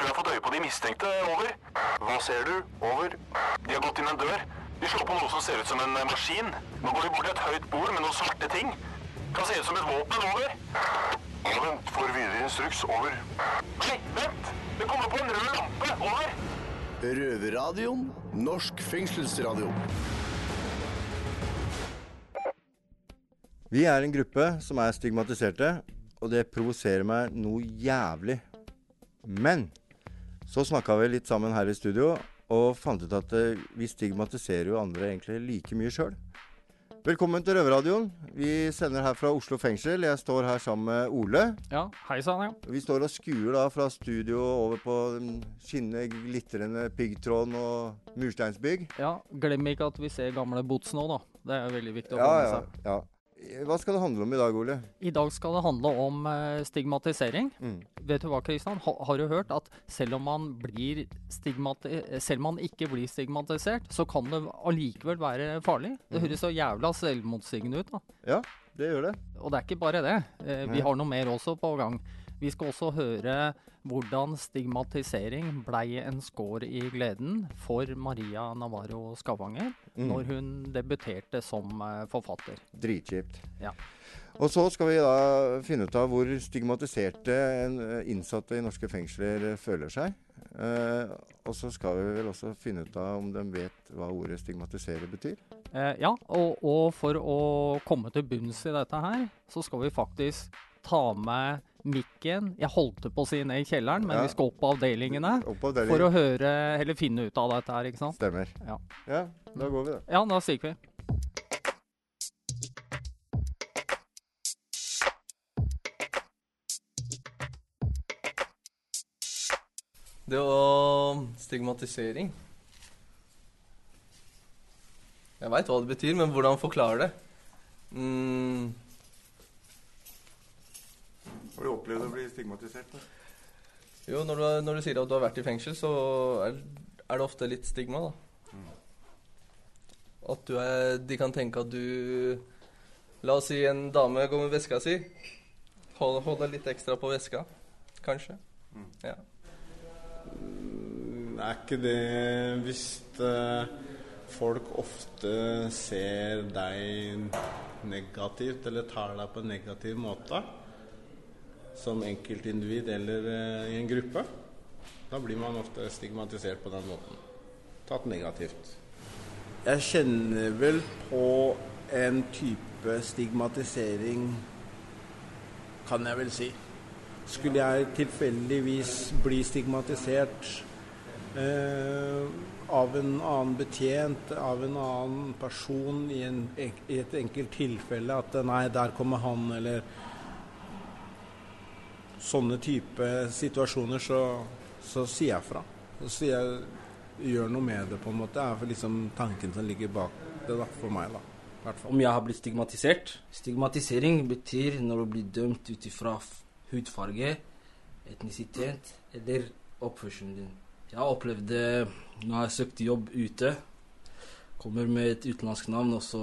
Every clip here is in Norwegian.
tror jeg har fått øye på de mistenkte. Over. Hva ser du? Over. De har gått inn en dør. De slår på noe som ser ut som en eh, maskin. Nå går de bort til et høyt bord med noen svarte ting. Kan se ut som et våpen. Over. Ja, vent. Får videre instruks. Over. Nei, vent! Det kommer på en rød lampe. Over. Røverradioen. Norsk fengselsradio. Vi er en gruppe som er stigmatiserte, og det provoserer meg noe jævlig. Men så snakka vi litt sammen her i studio, og fant ut at eh, vi stigmatiserer jo andre egentlig like mye sjøl. Velkommen til Røverradioen. Vi sender her fra Oslo fengsel. Jeg står her sammen med Ole. Ja, hei sann, ja. Vi står og skuer da fra studio over på den skinnende, glitrende piggtråden og mursteinsbygg. ja. Glem ikke at vi ser gamle Bots nå, da. Det er veldig viktig å Ja, med seg. ja, ja. Hva skal det handle om i dag, Ole? I dag skal det handle om eh, stigmatisering. Mm. Vet du hva, Kristian? Ha, har du hørt at selv om man blir selv om man ikke blir stigmatisert, så kan det allikevel være farlig? Det Mhm. høres så jævla selvmotsigende ut, da. Ja, det gjør det. Og det er ikke bare det. Eh, vi har noe mer også på gang. Vi skal også høre hvordan stigmatisering blei en skår i gleden for Maria Navarro Skavanger Mm. når hun debuterte som eh, forfatter. Dritkjipt. Ja. Og så skal vi da finne ut av hvor stigmatiserte eh, innsatte i norske fengsler eh, føler seg. Eh, og så skal vi vel også finne ut av om de vet hva ordet stigmatisere betyr. Eh, ja, og, og for å komme til bunns i dette her, så skal vi faktisk ta med mikken Jeg holdt på å si ned i kjelleren, men Ja. vi skal opp på avdelingene Opp på for å høre, eller finne ut av dette her, ikke sant? Stemmer. Ja. ja, da går vi, da. Ja, da stikker vi. Det var stigmatisering. Jeg veit hva det betyr, men hvordan forklare det? Mm, Har du opplevd å bli stigmatisert? jo, når du, når du sier at du har vært i fengsel, så er, er det ofte litt stigma, da. At du er De kan tenke at du La oss si en dame går med veska si. Hold, holder litt ekstra på veska, kanskje. Ja. Er ikke det hvis uh, folk ofte ser deg negativt, eller tar deg på en negativ måte, som enkeltindivid eller eh, i en gruppe, da blir man ofte stigmatisert på den måten. Tatt negativt. Jeg kjenner vel på en type stigmatisering, kan jeg vel si. Skulle jeg tilfeldigvis bli stigmatisert eh, av en annen betjent, av en annen person i, en, i et enkelt tilfelle, at nei, der kommer han, eller sånne type situasjoner, så, så sier jeg fra. Så sier jeg gjør noe med det, på en måte. Det er liksom tanken som ligger bak det, da, for meg, da. I hvert fall. Om jeg har blitt stigmatisert? Stigmatisering betyr når du blir dømt ut ifra hudfarge, etnisitet eller oppførselen din. Jeg har opplevd det når jeg har søkt jobb ute. Kommer med et utenlandsk navn, og så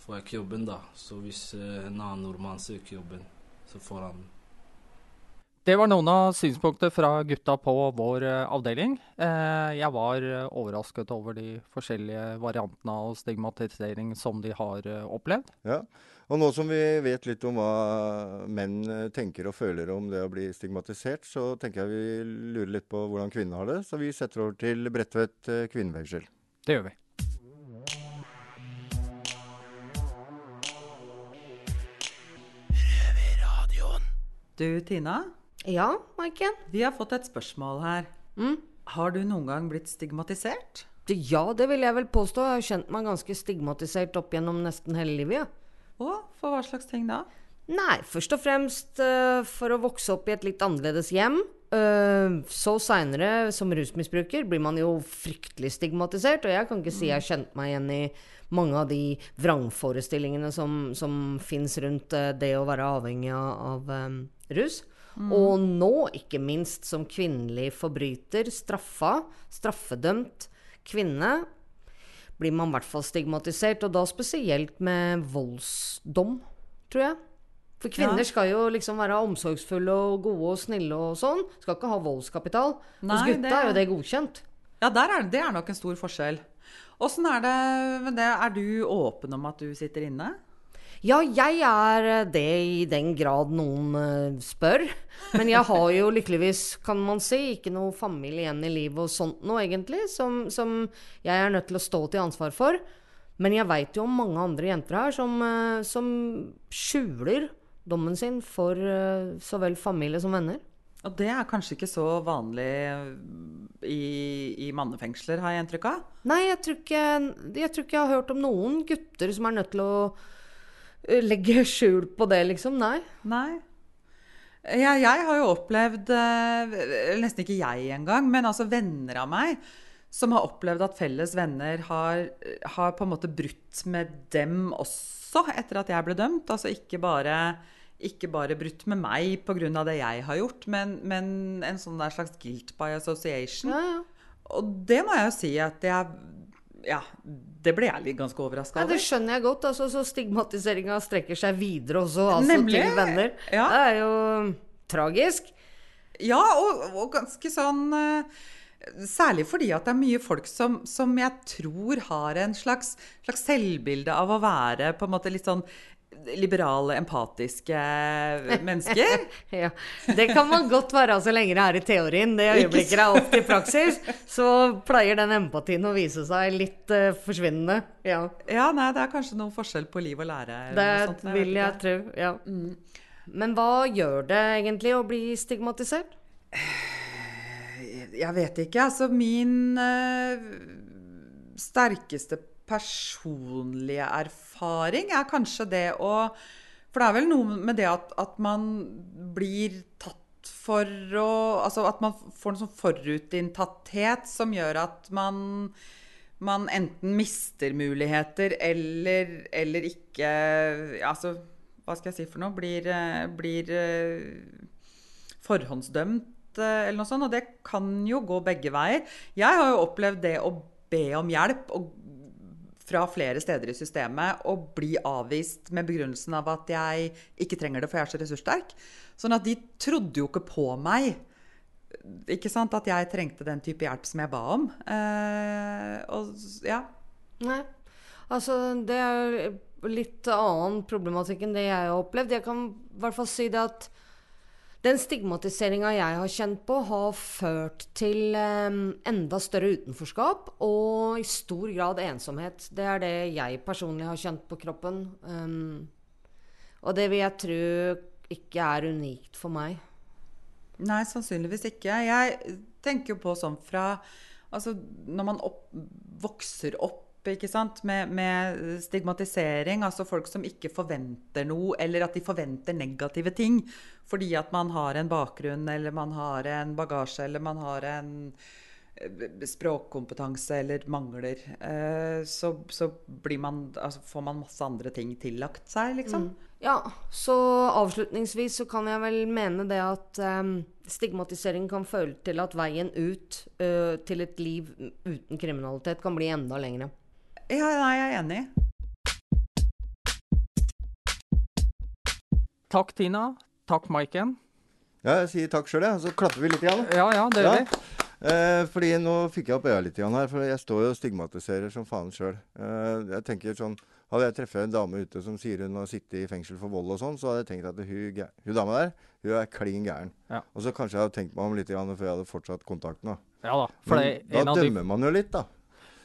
får jeg ikke jobben, da. Så hvis eh, en annen nordmann søker jobben, så får han Det var noen av synspunkter fra gutta på vår eh, avdeling. Eh, jeg var eh, overrasket over de forskjellige variantene av stigmatisering som de har opplevd. Ja. Og nå som vi vet litt om hva menn tenker og føler om det å bli stigmatisert, så tenker jeg vi lurer litt på hvordan kvinnene har det. Så vi setter over til Bredtvet kvinnefengsel. Det gjør vi. Du, Tina. Ja, Maiken? Vi har fått et spørsmål her. Mm? Har du noen gang blitt stigmatisert? Ja, det vil jeg vel påstå. Jeg har kjent meg ganske stigmatisert opp gjennom nesten hele livet. Ja. Og for hva slags ting da? Nei, først og fremst uh, for å vokse opp i et litt annerledes hjem. Uh, så seinere, som rusmisbruker, blir man jo fryktelig stigmatisert. Og jeg kan ikke si jeg har kjent meg igjen i mange av de vrangforestillingene som, som fins rundt uh, det å være avhengig av, av eh, rus. Og nå, ikke minst, som kvinnelig forbryter, straffa, straffedømt kvinne, blir man i hvert fall stigmatisert. Og da spesielt med voldsdom, tror jeg. For kvinner Ja. skal jo liksom være omsorgsfulle og gode og snille og sånn. Skal ikke ha voldskapital. Hos gutta det- er jo det godkjent. Ja, er, det er nok en stor forskjell. Åssen er det med det? Er du åpen om at du sitter inne? Ja, jeg er det i den grad noen eh, spør. Men jeg har jo lykkeligvis, kan man si, ikke noe familie igjen i livet og sånt noe, egentlig, som, som jeg er nødt til å stå til ansvar for. Men jeg veit jo om mange andre jenter her som, eh, som skjuler dommen sin for eh, så vel familie som venner. Og det er kanskje ikke så vanlig i, i mannefengsler, har jeg inntrykk av? Nei, jeg tror, ikke, jeg tror ikke jeg har hørt om noen gutter som er nødt til å eh, legge skjul på det, liksom. Nei. Nei. Jeg, jeg har jo opplevd eh, Nesten ikke jeg engang, men altså venner av meg som har opplevd at felles venner har, har på en måte brutt med dem også etter at jeg ble dømt. Altså ikke bare, ikke bare brutt med meg pga. det jeg har gjort, men, men en sånn der slags guilt by association. Ja, ja. Og det må jeg jo si at jeg Ja, det ble jeg litt ganske overraska Ja, det skjønner jeg godt. Altså, så stigmatiseringa strekker seg videre også, altså Nemlig. til venner. Ja. Det er jo tragisk. Ja, og, og ganske sånn eh, Særlig fordi at det er mye folk som, som jeg tror har en slags, slags selvbilde av å være på en måte litt sånn liberale, empatiske mennesker. Ja, Det kan man godt være så lenge det er i teorien. Det øyeblikket det er opp til praksis, så pleier den empatien å vise seg litt uh, forsvinnende. Ja, Ja, nei, det er kanskje noen forskjell på liv og lære. det sånt, jeg vil jeg tro. Ja. Men hva gjør det egentlig å bli stigmatisert? Jeg vet ikke. Altså, min uh, sterkeste personlige erfaring er kanskje det å For det er vel noe med det at, at man blir tatt for å Altså at man får en sånn forutinntatthet som gjør at man man enten mister muligheter eller, eller ikke Altså, hva skal jeg si for noe? Blir, blir eh, forhåndsdømt eh, eller noe sånt. Og det kan jo gå begge veier. Jeg har jo opplevd det å be om hjelp og, fra flere steder i systemet og bli avvist med begrunnelsen av at jeg ikke trenger det, for jeg er så ressurssterk. Sånn at de trodde jo ikke på meg. Ikke sant? At jeg trengte den type hjelp som jeg ba om. Eh, og ja. Nei. Altså, det er litt annen problematikk enn det jeg har opplevd. Jeg kan i hvert fall si det at den stigmatiseringa jeg har kjent på, har ført til eh, enda større utenforskap og i stor grad ensomhet. Det er det jeg personlig har kjent på kroppen. Um, og det vil jeg tro ikke er unikt for meg. Nei, sannsynligvis ikke. Jeg tenker jo på sånn fra Altså når man opp, vokser opp ikke sant? Med, med stigmatisering, altså folk som ikke forventer noe, eller at de forventer negative ting fordi at man har en bakgrunn, eller man har en bagasje, eller man har en eh, språkkompetanse eller mangler, eh, så, så man, altså får man masse andre ting tillagt seg, liksom. Ja, så avslutningsvis så kan jeg vel mene det at em, stigmatisering kan føle til at veien ut ø, til et liv uten kriminalitet kan bli enda lengre. Ja, nei, jeg er enig. Takk, Tina. Takk, Maiken. Ja, jeg sier takk sjøl, jeg. Så klapper vi litt. Igjen. Ja, ja, det gjør vi. Eh, fordi nå fikk jeg opp øya litt igjen her, for jeg står jo og stigmatiserer som faen sjøl. Eh, jeg tenker sånn Hadde jeg truffet en dame ute som sier hun har sittet i fengsel for vold og sånn, så hadde jeg tenkt at hun, hun dama der, hun er klin gæren. Ja. Og så kanskje jeg hadde tenkt meg om litt igjen før jeg hadde fortsatt kontakten. da. Ja da. For Men det, da en av de dømmer man jo litt, da.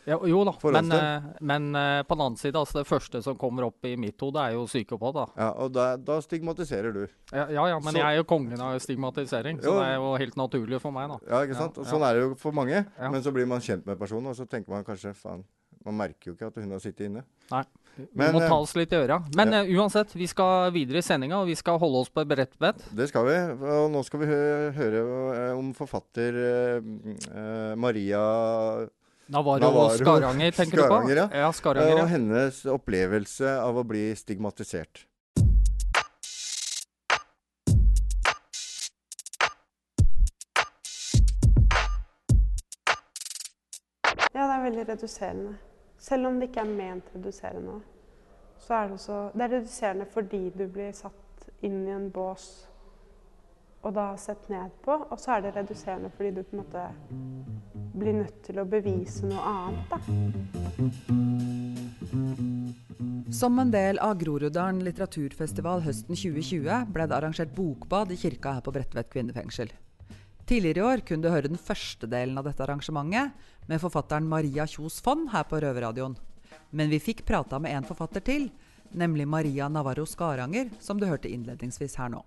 Ja, jo da, men, eh, men eh, på den annen side, altså det første som kommer opp i mitt hode, er jo psykopat. da. Ja, Og da, da stigmatiserer du. Ja, ja, ja men Så- jeg er jo kongen av stigmatisering, så Jo. det er jo helt naturlig for meg, da. Ja, ikke sant? Og. Sånn er det jo for mange. Men så blir man kjent med personen, og så tenker man kanskje faen Man merker jo ikke at hun har sittet inne. Nei. Vi Men, må eh, ta oss litt i øra. Men ja. uansett, vi skal videre i sendinga, og vi skal holde oss på et bredt bed. Det skal vi. Og nå skal vi hø høre om forfatter eh, Maria Navarro, Skaranger, tenker du på? Ja. Ja, Skaranger, ja. Og hennes opplevelse av å bli stigmatisert. Ja, det er veldig reduserende. Selv om det ikke er ment reduserende. Så er det også Det er reduserende fordi du blir satt inn i en bås og da sett ned på. Og så er det reduserende fordi du på en måte blir nødt til å bevise noe annet, da. Som en del av Groruddalen litteraturfestival høsten 2020 ble det arrangert bokbad i kirka her på Bredtvet kvinnefengsel. Tidligere i år kunne du høre den første delen av dette arrangementet med forfatteren Maria Kjos Fonn her på Røverradioen. Men vi fikk prata med en forfatter til, nemlig Maria Navarro Skaranger, som du hørte innledningsvis her nå.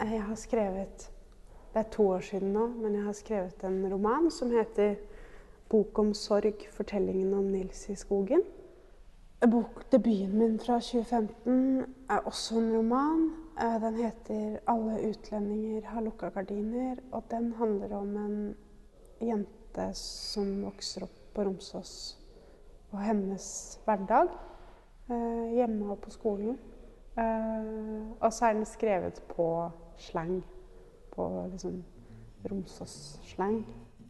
Jeg har skrevet Det er to år siden nå, men jeg har skrevet en roman som heter 'Bok om sorg fortellingen om Nils i skogen'. Bokdebuten min fra 2015 er også en roman. Eh, den heter 'Alle utlendinger har lukka gardiner', og den handler om en jente som vokser opp på Romsås, og hennes hverdag eh, hjemme og på skolen. Eh, og så er den skrevet på slang. På liksom Romsås-slang.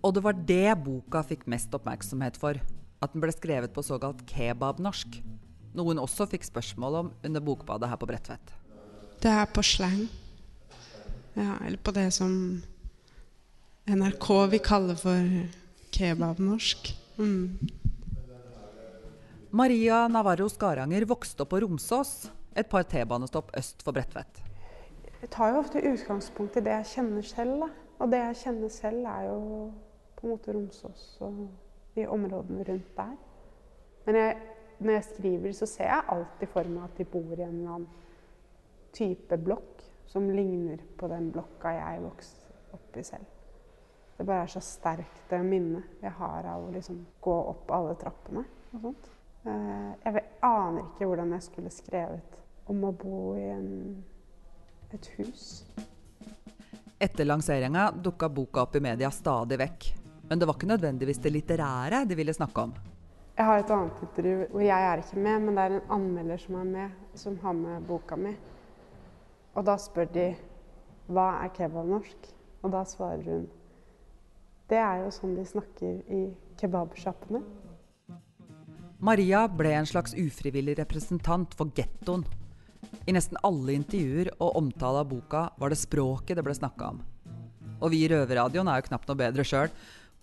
Og det var det boka fikk mest oppmerksomhet for. At den ble skrevet på såkalt kebabnorsk. Noe hun også fikk spørsmål om under bokbadet her på Bredtvet. Det er på slang. Ja, eller på det som NRK vil kalle for kebabnorsk. Mm. Maria Navarro Skaranger vokste opp på Romsås, et par T-banestopp øst for Bredtvet. Jeg tar jo ofte utgangspunkt i det jeg kjenner selv. Da. Og det jeg kjenner selv, er jo på en måte Romsås og de områdene rundt der. Men jeg, når jeg skriver, så ser jeg alltid for meg at de bor i en eller annen type blokk som ligner på den blokka jeg vokste opp i selv. Det bare er så sterkt det minnet jeg har av å liksom gå opp alle trappene og sånt. Eh, jeg aner ikke hvordan jeg skulle skrevet om å bo i en, et hus. Etter lanseringa dukka boka opp i media stadig vekk. Men det var ikke nødvendigvis det litterære de ville snakke om. Jeg har et annet intervju hvor jeg er ikke med, men det er en anmelder som er med, som har med boka mi. Og da spør de hva er kebabnorsk? Og da svarer hun det er jo sånn de snakker i kebabsjappene. Maria ble en slags ufrivillig representant for gettoen. I nesten alle intervjuer og omtale av boka var det språket det ble snakka om. Og vi i Røverradioen er jo knapt noe bedre sjøl.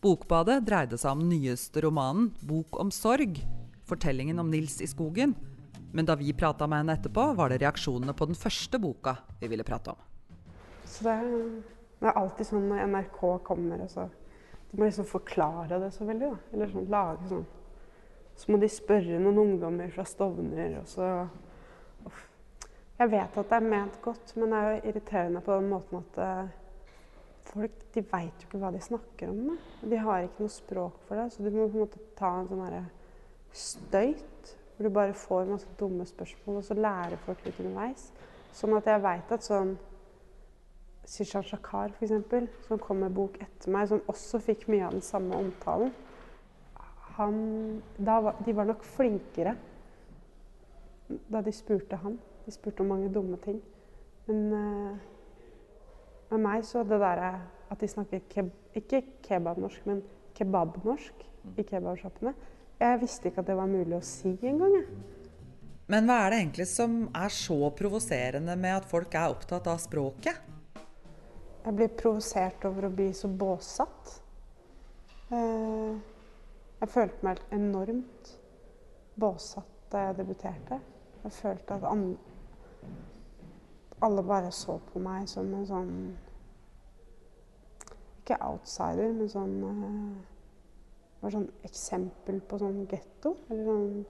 Bokbadet dreide seg om den nyeste romanen 'Bok om sorg', fortellingen om Nils i skogen. Men da vi prata med henne etterpå, var det reaksjonene på den første boka vi ville prate om. Så det det er alltid sånn når NRK kommer og så De må liksom forklare det så veldig, da. Eller sånn lage sånn Så må de spørre noen ungdommer fra Stovner, og så. Jeg vet at det er ment godt, men det er jo irriterende på den måten at uh, folk de veit jo ikke hva de snakker om. Det. De har ikke noe språk for det, så du må på en måte ta en sånn herre støyt. Hvor du bare får masse dumme spørsmål, og så lærer folk litt underveis. Sånn at jeg veit at sånn Sishan Shakar, f.eks., som kom med bok etter meg, som også fikk mye av den samme omtalen han, var, De var nok flinkere da de spurte han. De spurte om mange dumme ting. Men uh, med meg så det derre at de snakker keb ikke kebabnorsk, men kebabnorsk i kebabsjappene Jeg visste ikke at det var mulig å si engang. Men hva er det egentlig som er så provoserende med at folk er opptatt av språket? Jeg blir provosert over å bli så båssatt. Uh, jeg følte meg enormt båsatt da jeg debuterte. Jeg følte at alle bare så på meg som en sånn Ikke outsider, men sånn uh, var sånn eksempel på sånn getto. Sånn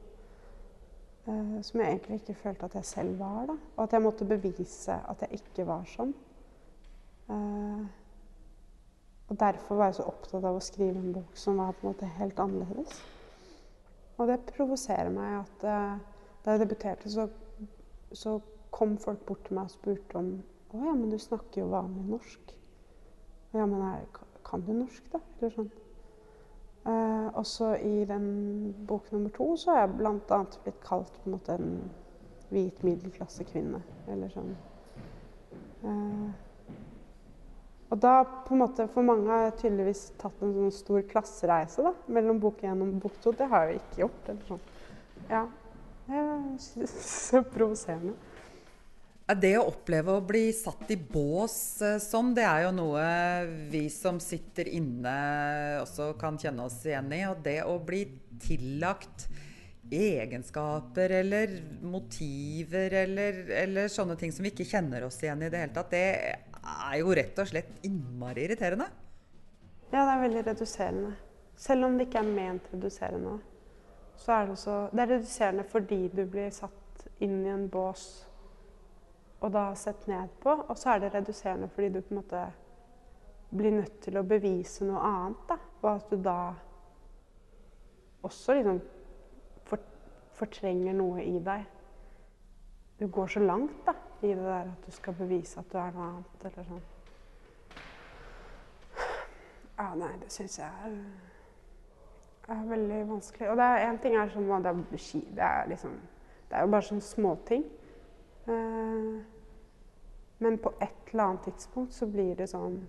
uh, Som jeg egentlig ikke følte at jeg selv var. da. Og at jeg måtte bevise at jeg ikke var sånn. Uh, og derfor var jeg så opptatt av å skrive en bok som var på en måte helt annerledes. Og det provoserer meg at da jeg debuterte, så, så, kom folk bort til meg og spurte om Å ja, men du snakker jo vanlig norsk. Ja, men jeg, kan du norsk, da? Eller sånn. Eh, og så i den bok nummer to så har jeg bl.a. blitt kalt på en måte en hvit middelklassekvinne. Eller sånn. Eh, og da på en måte, For mange har jeg tydeligvis tatt en sånn stor klassereise da, mellom bok én og bok to. Det har jeg jo ikke gjort. eller sånn. Ja, det er provoserende. Det å oppleve å bli satt i bås sånn, det er jo noe vi som sitter inne også kan kjenne oss igjen i. Og det å bli tillagt egenskaper eller motiver eller, eller sånne ting som vi ikke kjenner oss igjen i det hele tatt, det er jo rett og slett innmari irriterende. Ja, det er veldig reduserende. Selv om det ikke er ment reduserende. Så er det også Det er reduserende fordi du blir satt inn i en bås og da sett ned på. Og så er det reduserende fordi du på en måte blir nødt til å bevise noe annet. da. Og at du da også liksom fortrenger noe i deg. Du går så langt da, i det der at du skal bevise at du er noe annet. eller sånn. Ja, nei, det syns jeg er, er veldig vanskelig. Og det er én ting er sånn det er. Det er liksom Det er jo bare sånne småting. Eh, men på et eller annet tidspunkt så blir det sånn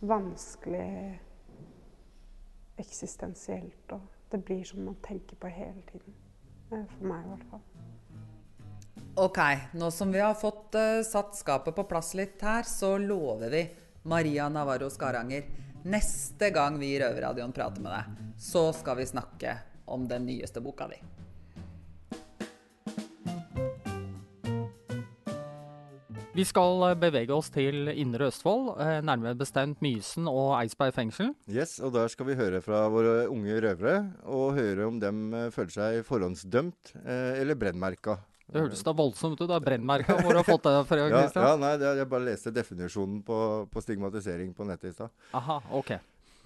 vanskelig eksistensielt. Og det blir som man tenker på hele tiden. Eh, For meg i hvert fall. Ok, nå som vi har fått uh, satt skapet på plass litt her, så lover vi Maria Navarro Skaranger neste gang vi i Røverradioen prater med deg, så skal vi snakke om den nyeste boka di. Vi skal eh, bevege oss til Indre Østfold, eh, nærmere bestemt Mysen og Eidsberg fengsel. Yes, og der skal vi høre fra våre unge røvere, og høre om dem eh, føler seg forhåndsdømt eller brennmerka. Det hørtes da voldsomt ut. Er brennmerka. Hvor du har fått det fra, Ja, ja, nei, jeg bare leste definisjonen på, på stigmatisering på nettet i stad. Aha, ok.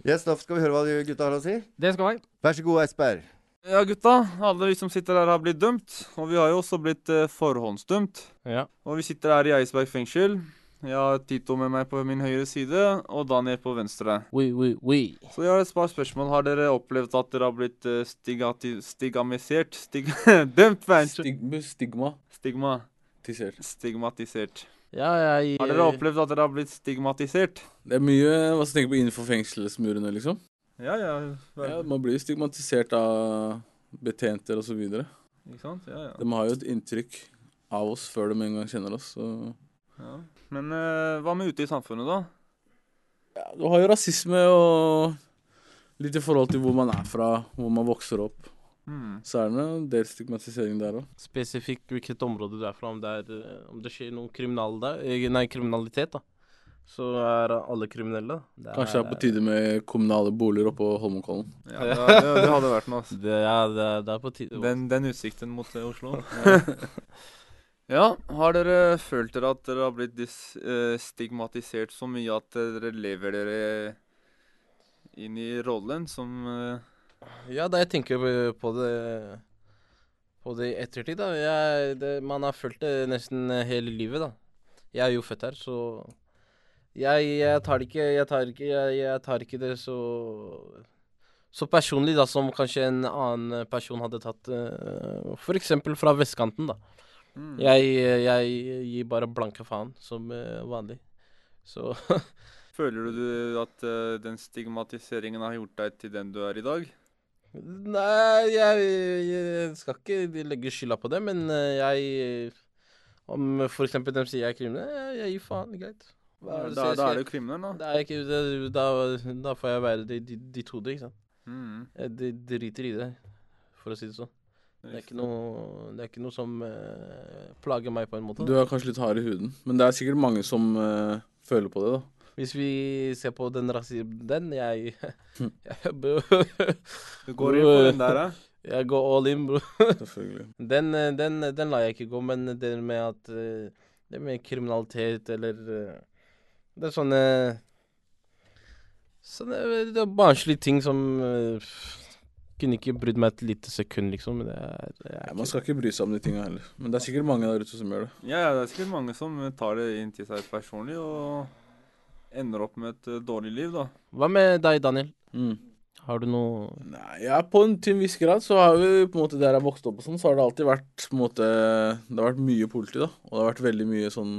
Yes, da skal vi høre hva de gutta har å si. Det skal vi. Vær så god, Eidsberg. Ja, gutta. Alle vi som sitter her, har blitt dømt. Og vi har jo også blitt eh, forhåndsdømt. Ja. Og vi sitter her i Eidsberg fengsel. Jeg har Tito med meg på min høyre side, og Daniel på venstre. Oui, oui, oui. Så jeg har et par spørsmål. Har dere opplevd at dere har blitt eh, stigati stigamisert? Stig dømt, fengsel? stigma. Stigma. Tisert. Stigmatisert. Ja, jeg Har dere opplevd at dere har blitt stigmatisert? Det er mye hva som tenker på innenfor fengselsmurene, liksom. Ja, ja. Ja, man blir stigmatisert av betjenter og så videre. Ikke sant? Ja, ja. De har jo et inntrykk av oss før de en gang kjenner oss. Så. ja. Men uh, hva med ute i samfunnet, da? Ja, du har jo rasisme og litt i forhold til hvor man er fra, hvor man vokser opp. Mm. Så er det en del stigmatisering der òg. Spesifikt hvilket område du er fra, om det, er, eh, om det skjer noe kriminal der, eh, nei, kriminalitet, da. Så er alle kriminelle. Det Kanskje det er på tide med kommunale boliger oppå Holmenkollen. Ja, det, det, det hadde vært noe. Altså. Det, ja, det, er- det er på tide. Den, den utsikten mot Oslo. ja, har dere følt dere at dere har blitt dis, eh, stigmatisert så mye at dere lever dere inn i rollen som eh, Ja, da jeg tenker på- på det på det i ettertid, da. Jeg, det, man har følt det nesten hele livet, da. Jeg er jo født her, så jeg, jeg tar det ikke Jeg tar ikke, jeg, jeg tar ikke det så så personlig da, som kanskje en annen person hadde tatt. Uh, F.eks. fra vestkanten, da. Mm. Jeg, jeg gir bare blanke faen, som eh, vanlig. Så Føler du at eh, den stigmatiseringen har gjort deg til den du er i dag? Nei, jeg, jeg skal ikke legge skylda på det, men eh, jeg Om eksempel de sier jeg er kriminell, jeg, jeg gir faen. Greit. Da- det da- da er du kriminell, da. Det er ikke, det, da, da får jeg være de, de ditt hode, ikke sant. Mm. Jeg d- driter i det, for å si det sånn. Det er ikke noe, det er ikke noe som uh, plager meg på en måte. Du er kanskje litt hard i huden, men det er sikkert mange som uh, føler på det, da. Hvis vi ser på den rasismen Den, jeg, jeg bro. Du går inn på den der, da? Jeg går all in, bro. Selvfølgelig. Den, eh, den, den lar jeg ikke gå, men det med at eh, Det med kriminalitet eller eh, Det er sånne Sånne det er barnslige ting som uh, kunne ikke brydd meg et lite sekund, liksom. Det er, det er Ja, man skal ikke bry seg om de tinga heller. Men det er sikkert mange der ute som gjør det. Ja, ja, det er sikkert mange som tar det inn til seg personlig og ender opp med et eh, dårlig liv, da. Hva med deg, Daniel? Mm. Har du noe Nei, ja, på en, til en viss grad så har vi på en måte der jeg vokste opp og sånn, så har det alltid vært på en måte Det har vært mye politi, da. Og det har vært veldig mye sånn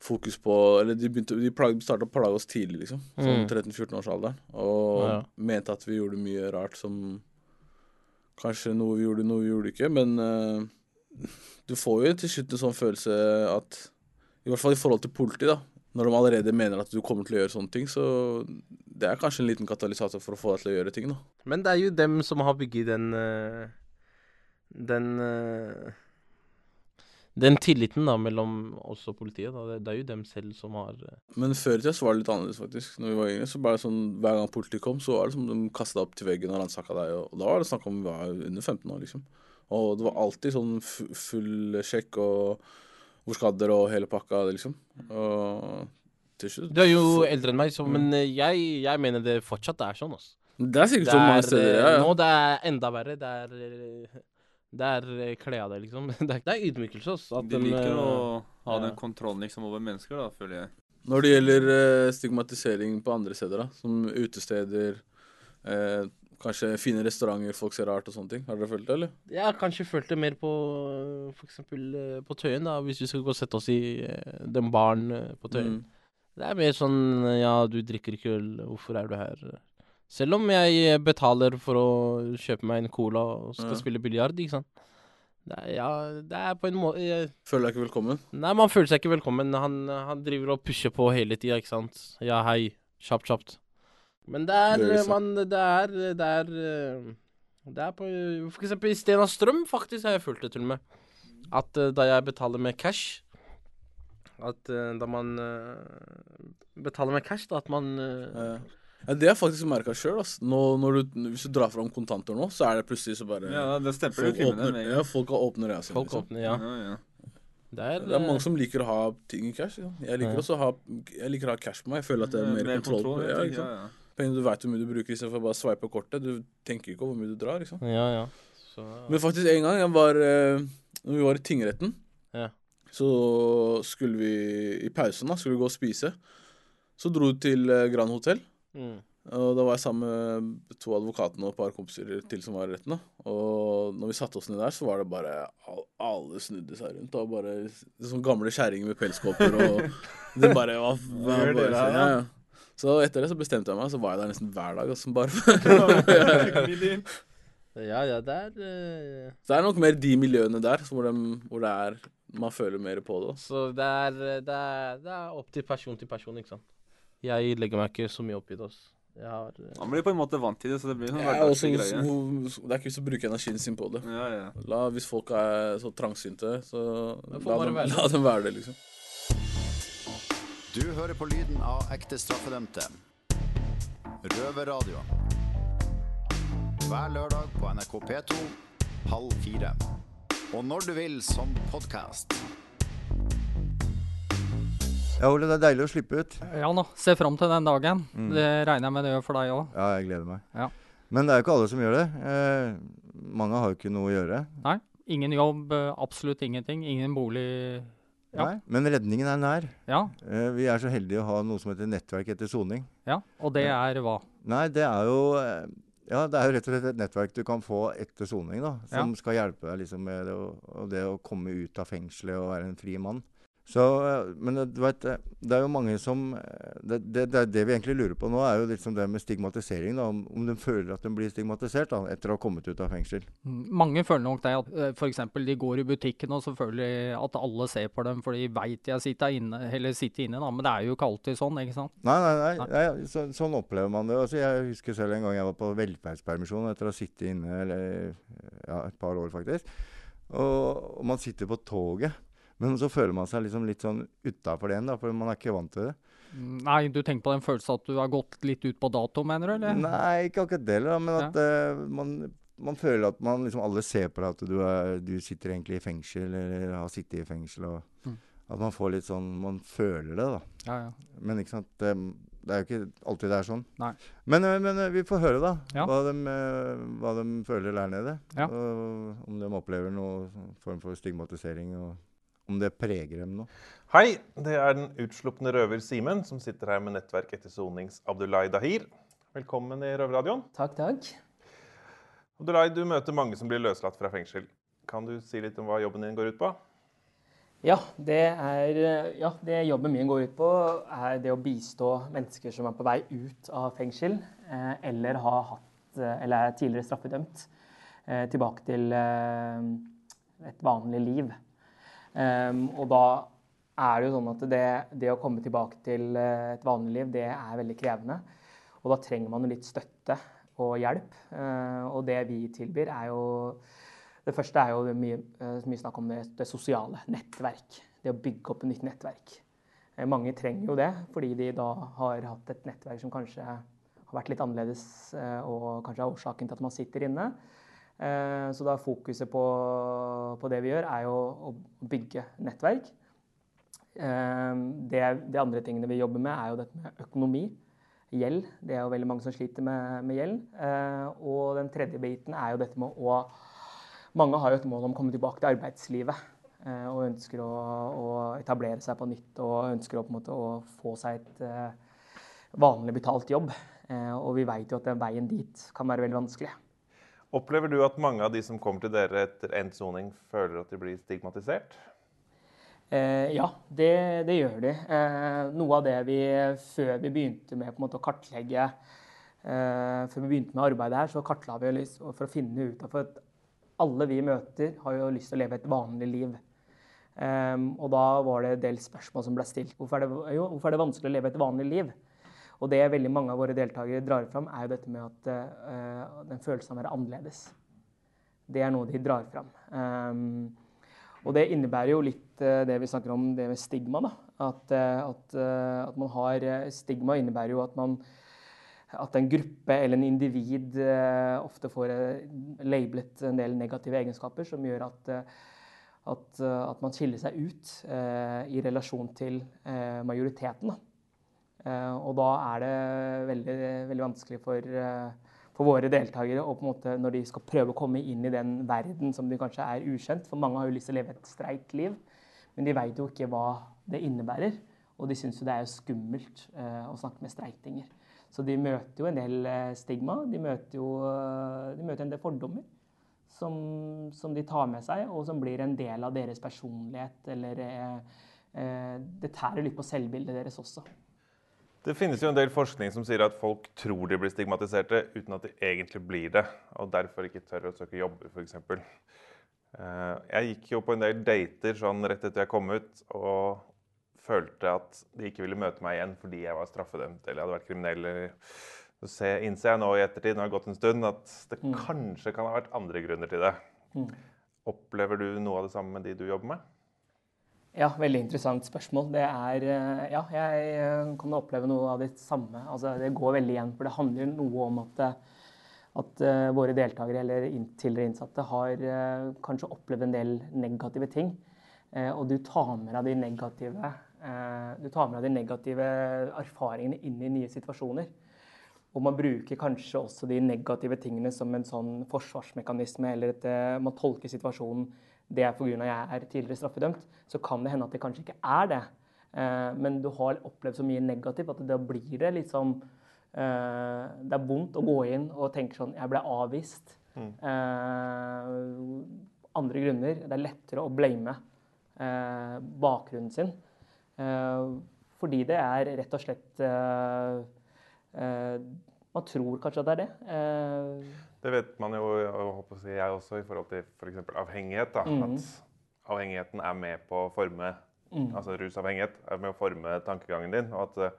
fokus på Eller de begynte De plag, starta å plage oss tidlig, liksom. Sånn Mm. 13-14-årsalderen. Og Ja. mente at vi gjorde mye rart som Kanskje noe vi gjorde, noe vi gjorde ikke. Men uh, du får jo til slutt en sånn følelse at I hvert fall i forhold til politi, da. Når de allerede mener at du kommer til å gjøre sånne ting, så det er kanskje en liten katalysator for å få deg til å gjøre ting, da. Men det er jo dem som har bygget den eh, Den eh, Den tilliten da mellom oss og politiet. da, Det, det er jo dem selv som har eh, Men før i tida var det litt annerledes, faktisk. Når vi var yngre, så bare sånn Hver gang politiet kom, så var det som de kasta opp til veggen og ransaka deg. Og, og da var det snakk om vi var under 15 år, liksom. Og det var alltid sånn fu- full sjekk og hvor skal dere og hele pakka, liksom. Og til slutt Du er jo eldre enn meg, så, men eh, jeg, jeg mener det fortsatt er sånn. Altså. Det er sikkert så mange steder, eh, ja, ja. Nå det er enda verre. Det er eh, Det er eh, kle av det, liksom. Det er, det er ydmykelse. At De liker eh, å ha ja. den kontrollen liksom over mennesker, da, føler jeg. Når det gjelder eh, stigmatisering på andre steder, da, som utesteder, eh, kanskje fine restauranter folk ser rart og sånne ting, har dere følt det, eller? Jeg har kanskje følt det mer på for eksempel øh, på Tøyen, da, hvis vi skal gå og sette oss i den baren på Tøyen. Mm. Det er mer sånn ja, du drikker ikke øl, hvorfor er du her? Selv om jeg betaler for å kjøpe meg en cola og skal Ja. spille biljard, ikke sant. Det er, ja, det er på en måte jeg, Føler deg ikke velkommen? Nei, man føler seg ikke velkommen. Han, han driver og pusher på hele tida, ikke sant. Ja, hei. Kjapt, kjapt. Men det er, Det er sant. man, det er Det er øh, Det er på For eksempel i Stena Strøm, faktisk, har jeg følt det til og med. At øh, da jeg betaler med cash At øh, da man øh, betaler med cash, da at man øh, Ja, det har jeg faktisk merka sjøl. Hvis du drar fram kontanter nå, så er det plutselig så bare Ja, det stemper jo folk kriminell åpner, med ja, folk åpner øya sine. Folk åpner, ja. Ja, ja. Det er, Det er mange som liker å ha ting i cash. Ja. Jeg liker Ja. også å ha Jeg liker å ha cash på meg. Jeg føler at det er mer, mer kontroll, kontroll, på Ja, sant? ja, ja. Penger du veit hvor mye du bruker istedenfor bare å sveipe kortet. Du tenker ikke over hvor mye du drar. liksom. Ja, ja. Så, Men faktisk en gang jeg var eh, Når vi var i tingretten, Ja. så skulle vi i pausen da, skulle vi gå og spise. Så dro vi til eh, Grand Hotell. Mm. Og da var jeg sammen med to advokatene og et par kompiser til som var i retten. da. Og når vi satte oss ned der, så var det bare Alle snudde seg rundt. Og bare sånne gamle kjerringer med pelskåper og Det bare hva, hva, bare, dere ja, ja? ja. Så etter det så bestemte jeg meg, så var jeg der nesten hver dag. Altså, bare for Ja, ja, det er uh... Det er nok mer de miljøene der hvor, de, hvor det er man føler mer på det. Så det er, det, er, det er opp til person til person, ikke sant. Jeg legger meg ikke så mye opp i det. Altså. Jeg har eh, Man blir på en måte vant til det, så det blir sånn Ja, også, greie. det er ikke vits å bruke energien sin på det. Ja, ja. La, hvis folk er så trangsynte, så la dem, la dem være det, liksom. Du hører på lyden av ekte straffedømte. Røverradio. Hver lørdag på NRK P2 halv fire. Og når du vil som podkast. Ja, Ole, det er deilig å slippe ut. Ja nå, se fram til den dagen. Mm. Det regner jeg med det gjør for deg òg. Ja, jeg gleder meg. Ja. Men det er jo ikke alle som gjør det. Eh, mange har jo ikke noe å gjøre. Nei. Ingen jobb, eh, absolutt ingenting. Ingen bolig. Ja. Nei, men redningen er nær. Ja. Eh, vi er så heldige å ha noe som heter nettverk etter soning. ja. Og det er hva? Nei, det er jo eh, Ja, det er jo rett og slett et nettverk du kan få etter soning, da. Som skal hjelpe deg liksom med det å, det å komme ut av fengselet og være en fri mann. Så, eh, men du vet, eh, det er jo mange som eh, det, det, det, det vi egentlig lurer på nå, er jo liksom det med stigmatisering. da, Om, om de føler at de blir stigmatisert da, etter å ha kommet ut av fengsel. Mm, Mange føler nok det at F.eks. de går i butikken og så føler de at alle ser på dem, for de veit de sitter inne, eller sitter inne. da, Men det er jo ikke alltid sånn, ikke sant? Nei, nei, nei, nei så, sånn opplever man det. Altså, jeg husker selv en gang jeg var på velferdspermisjon etter å ha sittet inne eller, ja, et par år, faktisk. Og, og man sitter på toget. Men så føler man seg liksom litt sånn utafor det igjen, da, for man er ikke vant til det. Mm, Nei, du tenker på den følelsen at du har gått litt ut på dato, mener du? eller? Nei, ikke akkurat det, da, men at eh, man, man føler at man liksom alle ser på deg at du, er, du sitter egentlig i fengsel, eller har sittet i fengsel. og Mm. At man får litt sånn Man føler det, da. Ja, ja. Men ikke sant, det, det er jo ikke alltid det er sånn. Nei. Men, eh, men eh, vi får høre, da. Ja. Hva, de, eh, hva de føler der nede. Ja. Og om de opplever noen form for stigmatisering, og om det preger dem noe. Hei, det er den utslupne røver Simen som sitter her med nettverk etter sonings Abdulai Dahir. Velkommen i Røverradioen. Takk, takk. Abdulai, du møter mange som blir løslatt fra fengsel. Kan du si litt om hva jobben din går ut på? Ja, det er ja, det jobben min går ut på, er det å bistå mennesker som er på vei ut av fengsel, eh, eller har hatt eh, eller er tidligere straffedømt, eh, tilbake til eh, et vanlig liv. Em, og da er det jo sånn at det, det å komme tilbake til eh, et vanlig liv, det er veldig krevende. Og da trenger man litt støtte og hjelp. Eh, og det vi tilbyr, er jo Det første er jo mye, eh, mye snakk om det, det sosiale. Nettverk. Det å bygge opp et nytt nettverk. Eh, Mange trenger jo det, fordi de da har hatt et nettverk som kanskje har vært litt annerledes, og kanskje er årsaken til at man sitter inne. Eh, Så da fokuset på, på det vi gjør, er jo å bygge nettverk. Eh, Det, de andre tingene vi jobber med, er jo dette med økonomi. Gjeld. Det er jo veldig mange som sliter med, med gjeld. Eh, Og den tredje biten er jo dette med å Mange har jo et mål om å komme tilbake til arbeidslivet. Og ønsker å, å etablere seg på nytt og ønsker å, måte, å få seg et vanlig betalt jobb. Og vi vet jo at den veien dit kan være veldig vanskelig. Opplever du at mange av de som kommer til dere etter endt soning, føler at de blir stigmatisert? Eh, ja, det, det gjør de. Eh, noe av det vi før vi begynte med måte, å kartlegge eh, Før vi begynte med arbeidet her, så kartla vi lyst, for å finne ut av at alle vi møter, har jo lyst til å leve et vanlig liv. Eh, og da var det en del spørsmål som ble stilt. Hvorfor er, det, jo, hvorfor er det vanskelig å leve et vanlig liv? Og det veldig mange av våre deltakere drar fram, er jo dette med at uh, den følelsen av å være annerledes. Det er noe de drar fram. Um, og det innebærer jo litt uh, det vi snakker om, det med stigma. Da. At, uh, at, at man har Stigma innebærer jo at man at en gruppe eller en individ ofte får lablet en del negative egenskaper som gjør at, at, at man skiller seg ut eh, i relasjon til eh, majoriteten. Da. Eh, og da er det veldig, veldig vanskelig for, eh, for våre deltakere å på en måte, når de skal prøve å komme inn i den verden som de kanskje er ukjent. For mange har jo lyst til å leve et streit liv, men de veit jo ikke hva det innebærer. Og de syns jo det er skummelt eh, å snakke med streitinger. Så de møter jo en del stigma. De møter jo de møter en del fordommer som, som de tar med seg, og som blir en del av deres personlighet. Eller eh, det tærer litt på selvbildet deres også. Det finnes jo en del forskning som sier at folk tror de blir stigmatiserte uten at de egentlig blir det, og derfor ikke tør å søke jobber, f.eks. Jeg gikk jo på en del dater sånn rett etter jeg kom ut, og følte at de ikke ville møte meg igjen fordi jeg var straffedømt eller hadde vært kriminell. eller- Så innser jeg nå i ettertid, når det har gått en stund, at det kanskje kan ha vært andre grunner til det. Mm. Opplever du noe av det samme med de du jobber med? Ja, veldig interessant spørsmål. Det er eh, Ja, jeg eh, kan oppleve noe av det samme. Altså, det går veldig igjen. For det handler noe om at, eh, at våre deltakere eller tidligere innsatte har kanskje opplevd en del negative ting. Og du tar med deg de negative Du tar med deg de negative erfaringene inn i nye situasjoner. Og man bruker kanskje også de negative tingene som en sånn forsvarsmekanisme, eller at man tolker situasjonen det er pga. jeg er tidligere straffedømt, så kan det hende at det kanskje ikke er det. Eh, men du har opplevd så mye negativt at da blir det litt sånn eh, Det er vondt å gå inn og tenke sånn Jeg ble avvist. Mm. Eh, andre grunner. Det er lettere å blame eh, bakgrunnen sin. Eh, fordi det er rett og slett Man tror kanskje at det er det. Det vet man jo, jeg jeg også, i forhold til f.eks. avhengighet. Da, mm. At avhengigheten er med på å forme mm. Altså rusavhengighet er med å forme tankegangen din. Og at det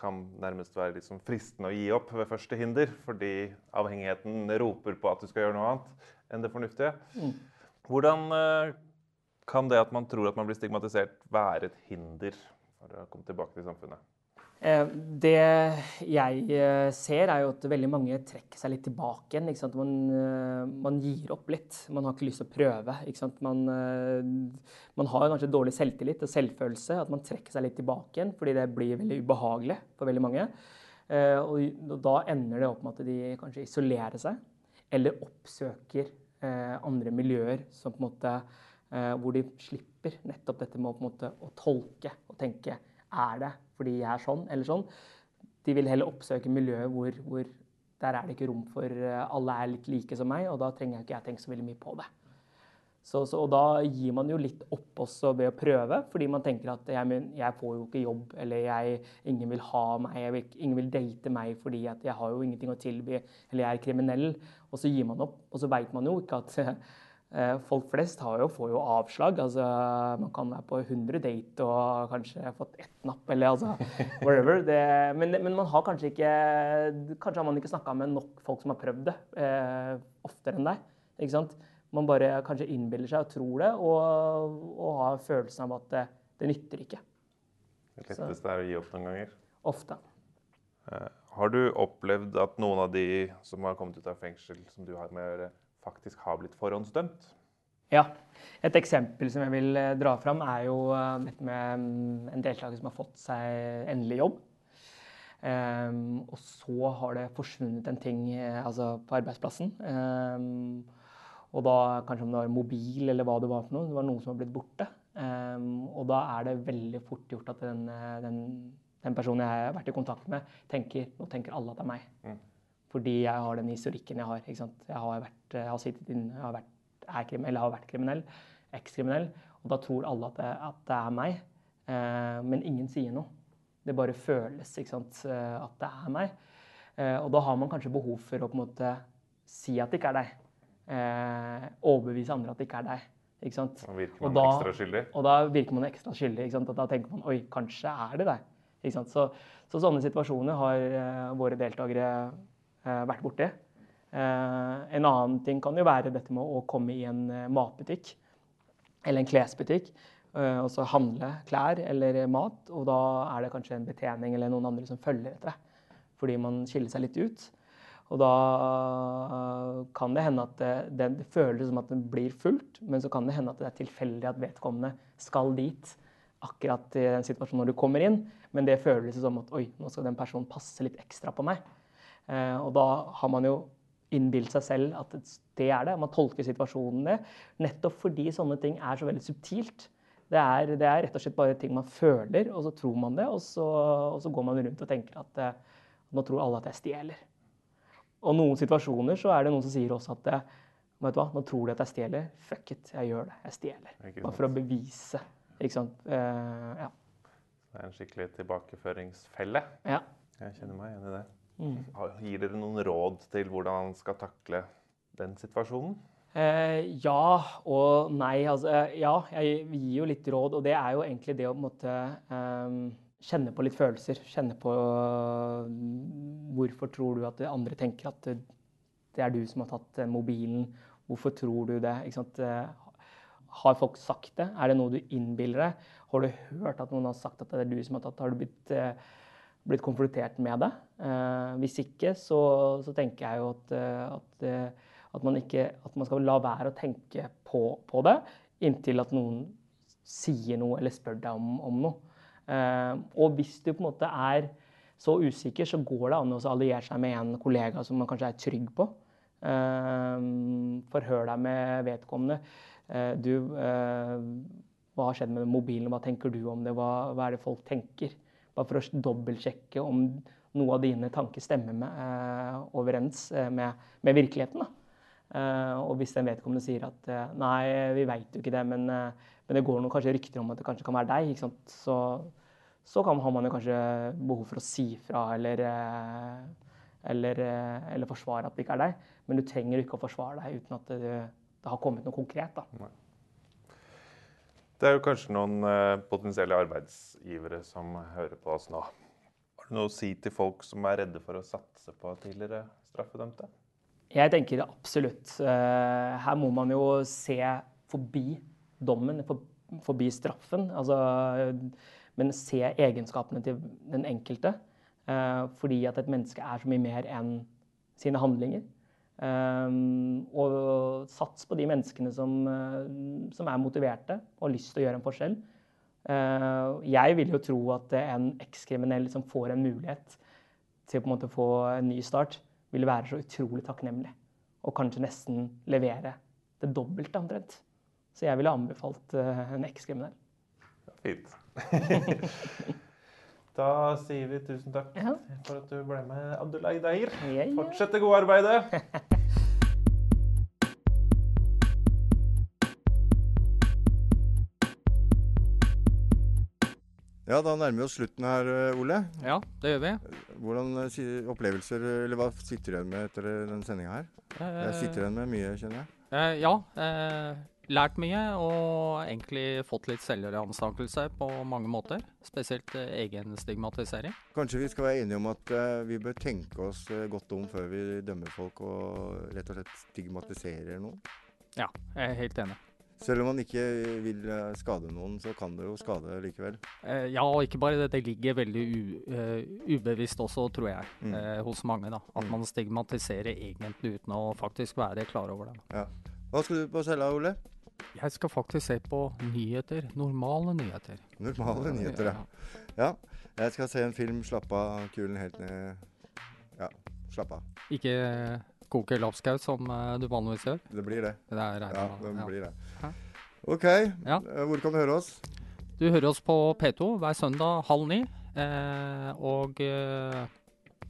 kan nærmest være sånn fristende å gi opp ved første hinder. Fordi avhengigheten roper på at du skal gjøre noe annet enn det fornuftige. Mm. Hvordan eh, kan det at man tror at man blir stigmatisert, være et hinder for å komme tilbake til samfunnet? Eh, Det jeg eh, ser, er jo at veldig mange trekker seg litt tilbake igjen. Man, eh, man gir opp litt. Man har ikke lyst til å prøve. Man, man har kanskje dårlig selvtillit og selvfølelse. At man trekker seg litt tilbake igjen fordi det blir veldig ubehagelig for veldig mange. Og da ender det opp med at de kanskje isolerer seg, eller oppsøker andre miljøer som på en måte, hvor de slipper nettopp dette med å, måte, å tolke og tenke er det fordi jeg er sånn eller sånn. De vil heller oppsøke miljøet hvor, hvor der er det ikke rom for eh, alle er litt like som meg, og da trenger jeg ikke jeg tenke så veldig mye på det. Så, så, og da gir man jo litt opp også ved å prøve, fordi man tenker at jeg, jeg får jo ikke jobb, eller jeg, ingen vil ha meg, vil, ingen vil date meg fordi jeg har jo ingenting å tilby, eller jeg er kriminell. Og så gir man opp, og så veit man jo ikke at folk flest har jo, får jo avslag. altså Man kan være på 100 date og kanskje fått ett napp, eller altså whatever. Det, men, men man har kanskje ikke Kanskje har man ikke snakka med nok folk som har prøvd det eh, oftere enn deg. ikke sant? Man bare kanskje innbiller seg og tror det, og, og har følelsen av at det, det nytter ikke. Det letteste er å gi opp noen ganger. Ofte. Eh, Har du opplevd at noen av de som har kommet ut av fengsel, som du har med å gjøre, faktisk har blitt forhåndsdømt? Ja. Et eksempel som jeg vil eh, dra fram, er jo eh, dette med mm, en deltaker som har fått seg endelig jobb. Um, og så har det forsvunnet en ting altså på arbeidsplassen. Um, og da kanskje om det var mobil eller hva det var for noe. Det var noe som har blitt borte. Um, og da er det veldig fort gjort at den, den, den personen jeg har vært i kontakt med, tenker nå tenker alle at det er meg. Mm. Fordi jeg har den historikken jeg har. ikke sant? Jeg har, vært, jeg har sittet inn, jeg har vært, er krim, eller har vært kriminell, ekskriminell. Og da tror alle at det, at det er meg. Eh, men ingen sier noe. Det bare føles ikke sant, eh, at det er meg. Eh, og da har man kanskje behov for å på en måte si at det ikke er deg. Eh, overbevise andre at det ikke er deg. Ikke sant? Da virker Og man ekstra skyldig. Og da virker man ekstra skyldig. Ikke sant? Og da tenker man oi, kanskje er det deg. Ikke sant? Så, så sånne situasjoner har eh, våre deltakere vært borti. Eh, en annen ting kan jo være dette med å komme i en eh, matbutikk eller en klesbutikk eh, og så handle klær eller mat, og da er det kanskje en betjening eller noen andre som følger etter deg fordi man skiller seg litt ut. Og da eh, kan det hende at det, det, føles som at det blir fullt, men så kan det hende at det er tilfeldig at vedkommende skal dit akkurat i den situasjonen når du kommer inn. Men det føles som at oi, nå skal den personen passe litt ekstra på meg. Eh, og da har man jo innbilt seg selv at det er det. Man tolker situasjonen det. Nettopp fordi sånne ting er så veldig subtilt. Det er, det er rett og slett bare ting man føler, og så tror man det. Og så, og så går man rundt og tenker at eh, nå tror alle at jeg stjeler. Og noen situasjoner så er det noen som sier også at eh, vet du hva, nå tror de at jeg stjeler. Fuck it, jeg gjør det. Jeg stjeler. Bare for å bevise. Ikke sant. Uh, ja. Det er en skikkelig tilbakeføringsfelle. Ja. Jeg kjenner meg igjen i det. Mm. Gir dere noen råd til hvordan man skal takle den situasjonen? Eh, ja og nei. Altså, eh, ja, jeg gir jo litt råd, og det er jo egentlig det å måtte, eh, kjenne på litt følelser. Kjenne på øh, hvorfor tror du at andre tenker at det, det er du som har tatt eh, mobilen. Hvorfor tror du det? Eh, Har folk sagt det? Er det noe du innbiller deg? Har du hørt at noen har sagt at det er du som har tatt Har du blitt, eh, blitt konfrontert med det? Eh, hvis ikke, så, så tenker jeg jo at, eh, at, eh, at, man ikke, at man skal la være å tenke på, på det inntil at noen sier noe eller spør deg om, om noe. Og hvis du på en måte er så usikker, så går det an å alliere seg med en kollega som man kanskje er trygg på. Forhør deg med vedkommende. Du, hva har skjedd med mobilen? Hva tenker du om det? Hva, hva er det folk tenker? Bare for å dobbeltsjekke om noe av dine tanker stemmer med, eh, overens eh, med, med virkeligheten. Eh, og hvis den vedkommende sier at nei, vi veit jo ikke det, men, men det går noen kanskje rykter om at det kanskje kan være deg, så, så kan, har man jo kanskje behov for å si fra eller, eller, eller forsvare at det ikke er deg. Men du trenger ikke å forsvare deg uten at det, det har kommet noe konkret. da. Det er jo kanskje noen eh, potensielle arbeidsgivere som hører på oss nå. Har du noe å si til folk som er redde for å satse på tidligere straffedømte? Jeg tenker absolutt. eh, her må man jo se forbi dommen, forbi straffen. Altså, men se egenskapene til den enkelte. eh, fordi at et menneske er så mye mer enn sine handlinger. Um, og sats på de menneskene som, eh, som er motiverte og har lyst til å gjøre en forskjell. Eh, jeg vil jo tro at en ekskriminell som får en mulighet til å på en måte få en ny start, vil være så utrolig takknemlig. Og kanskje nesten levere det dobbelte omtrent. Så jeg ville anbefalt eh, en ekskriminell. Fint. da sier vi tusen takk for at du ble med, Abdullah Dair. Fortsett det gode arbeidet. Ja, da nærmer vi oss slutten her, eh, Ole. Ja, det gjør vi. Hvordan eh, opplevelser, eller hva sitter du igjen med etter denne den sendinga her? Jeg sitter igjen med mye, kjenner jeg. Eh, ja. Eh, lært mye og egentlig fått litt selvransakelse på mange måter. Spesielt eh, egenstigmatisering. Kanskje vi skal være enige om at eh, vi bør tenke oss eh, godt om før vi dømmer folk og rett og slett stigmatiserer noen? Ja, jeg er helt enig. Selv om man ikke vil skade noen, så kan det jo skade likevel. Ja, og ikke bare det. Det ligger veldig ubevisst også, tror jeg, Mm. hos mange. da. At man stigmatiserer egentlig uten å faktisk være klar over det. Ja. Hva skal du på cella, Ole? Jeg skal faktisk se på nyheter. Normale nyheter. Normale nyheter, ja. ja. Jeg skal se en film, slappe av, kulen helt ned. Ja, slappe av. Ikke koke lapskaus som eh, du vanligvis gjør. Det blir det. Det er regnet Ja, det ja. blir det. Hæ? OK. Ja. Hvor kan du høre oss? Du hører oss på P2 hver søndag halv ni. Eh, og eh,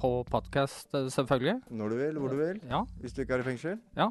på podkast, selvfølgelig. Når du vil, hvor du vil. Ja. Hvis du ikke er i fengsel. Ja.